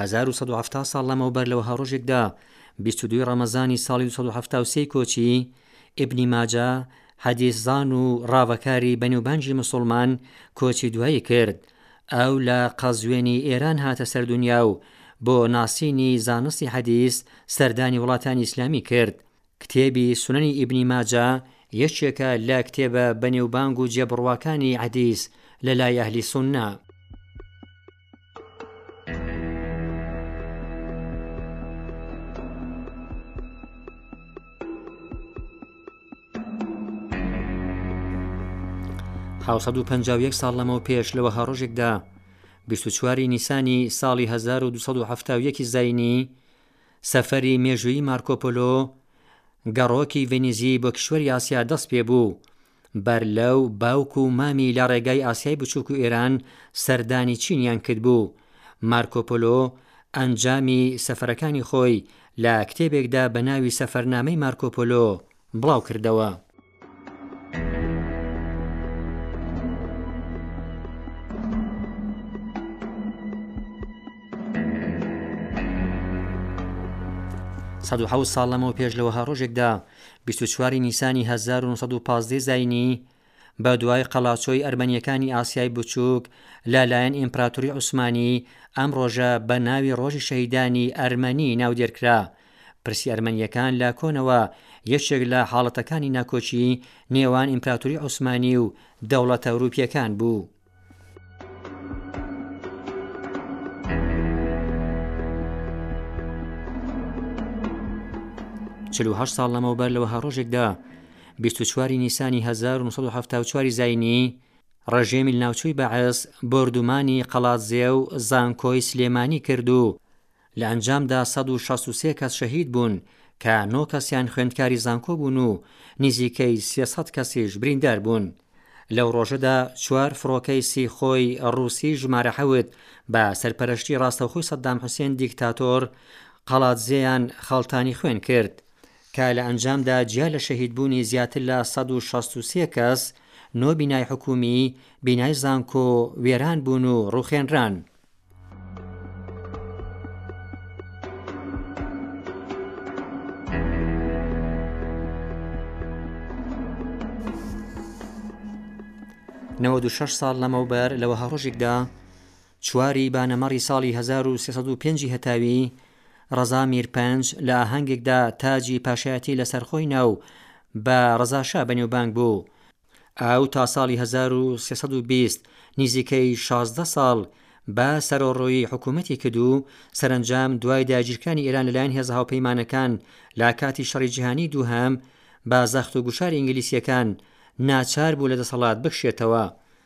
هەزار و سەد و حەفتا ساڵ لەمەوبەر لە وەها ڕۆژێکدا، بیست و دووی ڕەمەزانی ساڵی دوو سەد و حەفتا و سێی کۆچی، ئیبنی ماجە، حەدیسزان و ڕاڤەکاری بەنێوبانگی مسوڵمان، کۆچی دوایی کرد. ئەو لە قەزوێنی ئێران هاتە سەر دونیا و بۆ ناسینی زانستی حەدیس، سەردانی وڵاتانی ئیسلامی کرد. کتێبی سوننی ئیبنی ماجە یەکێکە لە کتێبە بەنێوبانگ و جێبڕواکانی عەدیس لە لای ئەهلی سوننە. حەوت و پەنجا و یەک ساڵ لەمەو پێش لەوە هەڕۆژێکدا بیست و چواری نیسانی ساڵی هەزار و دوو سەد و حەفتا و یەکی زینی سەفەری مێژوویی مارکۆپۆلۆ، گەڕۆکی ڤێنیزی بۆ کیشوەری ئاسیا دەست پێ بوو. بەر لەو باوک و مامی لە ڕێگای ئاسیای بچووک و ئێران سەردانی چینیان کرد بوو. مارکۆپۆلۆ ئەنجامی سەفەرەکانی خۆی لە کتێبێکدا بە ناوی سەفەرنامەی مارکۆپۆلۆ بڵاو کردەوە. ساڵ لەمەو پێش لەوە هە ڕۆژێکدا چواری نیسانی 1950 زینی بە دوای قەڵاچۆی ئەرمەنیەکانی ئاسیای بچووک لەلایەن ئیمپراتوری عوسمانی ئەم ڕۆژە بە ناوی ڕۆژی شەیدانی ئەرمەنی ناودێرکرا پرسی ئەرمەنییەکان لە کۆنەوە یەکێک لە حاڵەتەکانی ناکۆکیی نێوان ئیمپراتوری عوسمانی و دەوڵەتە ئەوروپییەکان بوو. چل و هەشت ساڵ لەمەوبەر لە وەها ڕۆژێکدا، بیست و چواری نیسانی هەزار و نۆ سەد و حەفتا و چواری زایینی، ڕژێمی لەناوچووی بەعس بۆردومانی قەڵادزێ و زانکۆی سلێمانی کرد و لە ئەنجامدا سەد و شەست و سێ کەس شەهید بوون کە نۆ کەسیان خوێندکاری زانکۆ بوون و نیزیکەی سێ سەد کەسیش بریندار بوون. لەو ڕۆژەدا چوار فڕۆکەی سیخۆی ڕووسی ژمارە حەوت بە سەرپەرەشتی ڕاستەوخۆی سەدام حوسێن دیکتاتۆر قەڵادزێیان خەڵتانی خوێن کرد، کە لە ئەنجامدا جیا لە شەهید بوونی زیاتر لە سەد و شەست و سێ کەس، نۆ بینای حکوومی، بینای زانکۆ وێران بوون و ڕووخێنران. نەوەد و شەش ساڵ لەمەوبەر لە وەها ڕۆژێکدا چواری بانەمەڕی ساڵی 1950 هەتاوی ڕەزا میرپەنج لە ئاهەنگێکدا تاجی پاشایەتی لەسەرخۆی ناو بە ڕزاشا بەنێوبانگ بوو ئاو تا ساڵی هەزار و سێ سەد و بیست نیزیکەی شازدە ساڵ بە سەرۆڕۆیی حکوومەتی کرد و سەرەنجام دوای داگیرکرانی ئێران لەلایەن هێزە هاوپەیمانەکان لە کاتی شەڕی جیهانیی دووهەم بە زەخت و گوشاری ئینگلیسییەکان ناچار بوو لە دەسەڵات بکشێتەوە.